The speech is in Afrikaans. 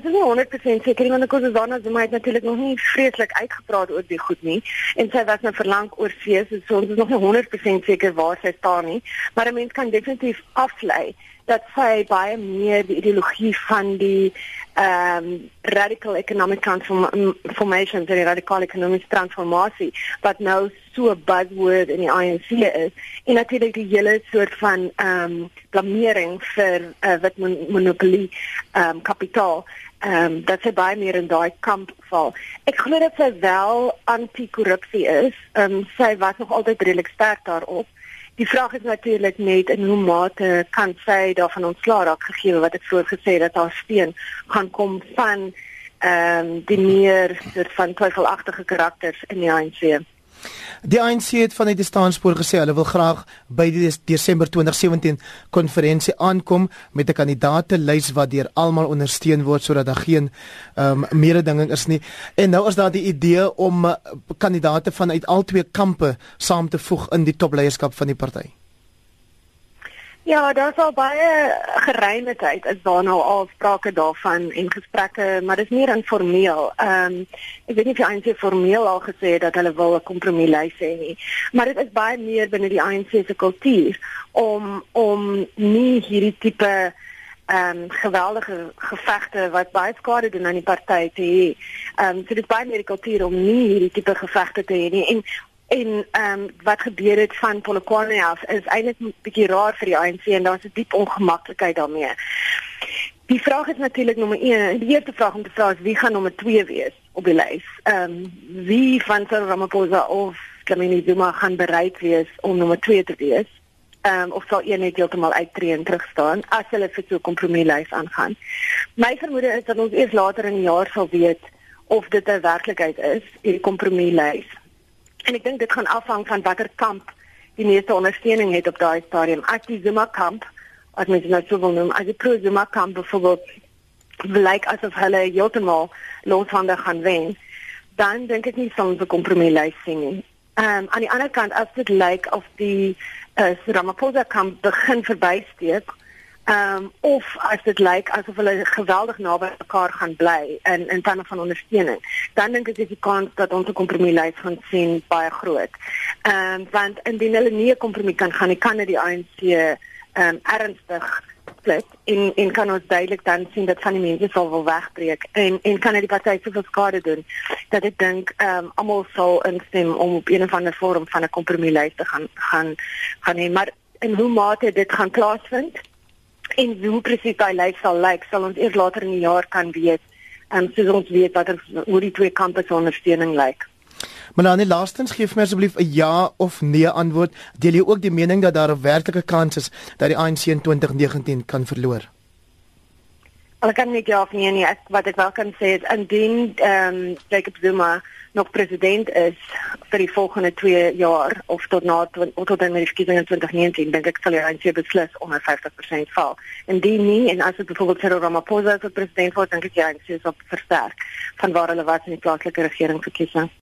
ons is nie 100% seker nie want ek was daarna Zuma het natuurlik nog nie vreeslik uitgepraat oor die goed nie. En sy was nou verlang oor see so ons is nog nie 100% seker waar sy staan nie. Maar 'n mens kan definitief aflei dat sy baie meer die ideologie van die ehm um, radical economic transformation, die radicale ekonomiese transformasie wat nou so 'n buzzword in die ANC is. En natuurlik die hele soort van ehm um, blamering vir uh, wit mon monopolie ehm um, kapitaal ehm um, dat sy baie meer in daai kamp val. Ek glo dat sy wel anti-korrupsie is. Ehm um, sy was nog altyd redelik sterk daarop. Die vraag is natuurlik net in hoe mate kan sy daarvan ontslaa raak gegee wat ek voorgesê het dat haar steun gaan kom van ehm um, die meer soort van twyfelagtige karakters in die ANC. Die ANC het vanuit die staanspoor gesê hulle wil graag by die Desember 2017 konferensie aankom met 'n kandidaatelys wat deur almal ondersteun word sodat daar geen ehm um, mededinging is nie. En nou is daar die idee om uh, kandidate vanuit al twee kampe saam te voeg in die topleierskap van die party. Ja, daar's al baie geruimheid is daar nou al sprake daarvan en gesprekke, maar dit is meer informeel. Ehm um, ek weet nie of die ANC formeel al gesê het dat hulle wil 'n kompromieslys hê nie, maar dit is baie meer binne die ANC se kultuur om om nie hierdie tipe ehm um, geweldige gevegte wat baie skade doen aan die party te hê. Ehm um, so dit is baie meer die kultuur om nie hierdie tipe gevegte te hê nie en En ehm um, wat gebeur het van Polokwane af is eintlik 'n bietjie raar vir die ANC en daar's 'n diep ongemaklikheid daarmee. Die vraag is natuurlik nommer 1, die eerste vraag om te vra is wie gaan nommer 2 wees op die lys? Ehm um, wie van Cyril Ramaphosa of Dlamini Zuma gaan bereid wees om nommer 2 te wees? Ehm um, of sal een net heeltemal uittreë en terug staan as hulle vir so 'n kompromieslys aangaan? My vermoede is dat ons eers later in die jaar sal weet of dit 'n werklikheid is, hierdie kompromieslys En ek dink dit gaan afhang van watter kamp die meeste ondersteuning het op daai stadium. As die Zuma kamp, as mens nou so wil noem, as die pro Zuma kamp byvoorbeeld blyk asof hulle heeltemal loshandig gaan wen, dan dink ek nie soms 'n kompromieslys sien nie. Ehm um, aan die ander kant as dit lyk of die uh, Ramaphosa kamp begin verbysteek, Ehm um, of as dit lyk asof hulle geweldig naby mekaar gaan bly in in terme van ondersteuning, dan dink ek dis die kans dat ons 'n kompromieslys gaan sien baie groot. Ehm um, want indien hulle nie 'n kompromie kan gaan nie, kan dit die ANC ehm um, ernstig split en en kan ons duidelik dan sien dat van die mense sal wil wegbreek en en kan dit die party soveel skade doen dat ek dink ehm um, almal sal instem om op 'n of ander vorm van 'n kompromieslys te gaan gaan gaan hê, maar in hoe mate dit gaan plaasvind en hoe presies daai lyk sal lyk sal ons eers later in die jaar kan weet en um, soos ons weet wat hoe die twee kampe se ondersteuning lyk. Melanie laastens gee vir my asseblief 'n ja of nee antwoord. Deel jy ook die mening dat daar 'n werklike kans is dat die ANC in 2019 kan verloor? Ek kan nie ja of nee nie. Ek, wat ek wel kan sê is indien ehm um, Jacob Zuma nog president is vir die volgende 2 jaar of tot na tot dan met die verkiesing in 2019 dink ek sal hy eintlik beslis onder 50% val. Indien nie en as dit byvoorbeeld Cyril Ramaphosa as president word, dink ek hy sal versterk van waar hulle was in die plaaslike regering verkiesing.